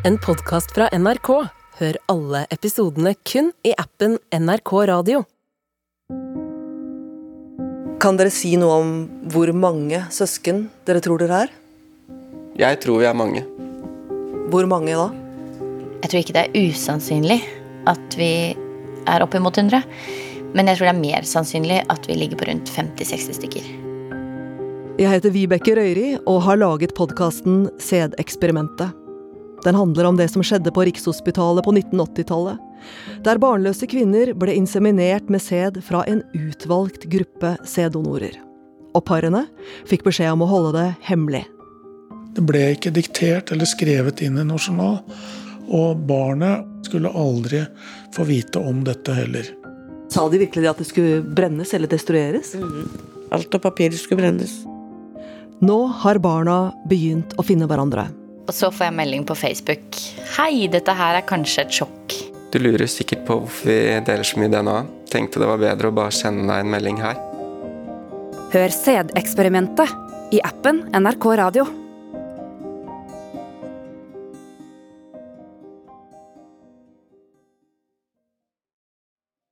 En podkast fra NRK. Hør alle episodene kun i appen NRK Radio. Kan dere si noe om hvor mange søsken dere tror dere er? Jeg tror vi er mange. Hvor mange da? Jeg tror ikke det er usannsynlig at vi er oppimot 100. Men jeg tror det er mer sannsynlig at vi ligger på rundt 50-60 stykker. Jeg heter Vibeke Røyri og har laget podkasten Sædeksperimentet. Den handler om det som skjedde på Rikshospitalet på 1980-tallet. Der barnløse kvinner ble inseminert med sæd fra en utvalgt gruppe sæddonorer. Og parene fikk beskjed om å holde det hemmelig. Det ble ikke diktert eller skrevet inn i noe journal. Og barnet skulle aldri få vite om dette heller. Sa de virkelig at det skulle brennes eller destrueres? Alt av papir skulle brennes. Nå har barna begynt å finne hverandre. Og så får jeg melding på Facebook. Hei, dette her er kanskje et sjokk. Du lurer sikkert på hvorfor vi deler så mye DNA. Tenkte det var bedre å bare sende deg en melding her. Hør Sædeksperimentet i appen NRK Radio.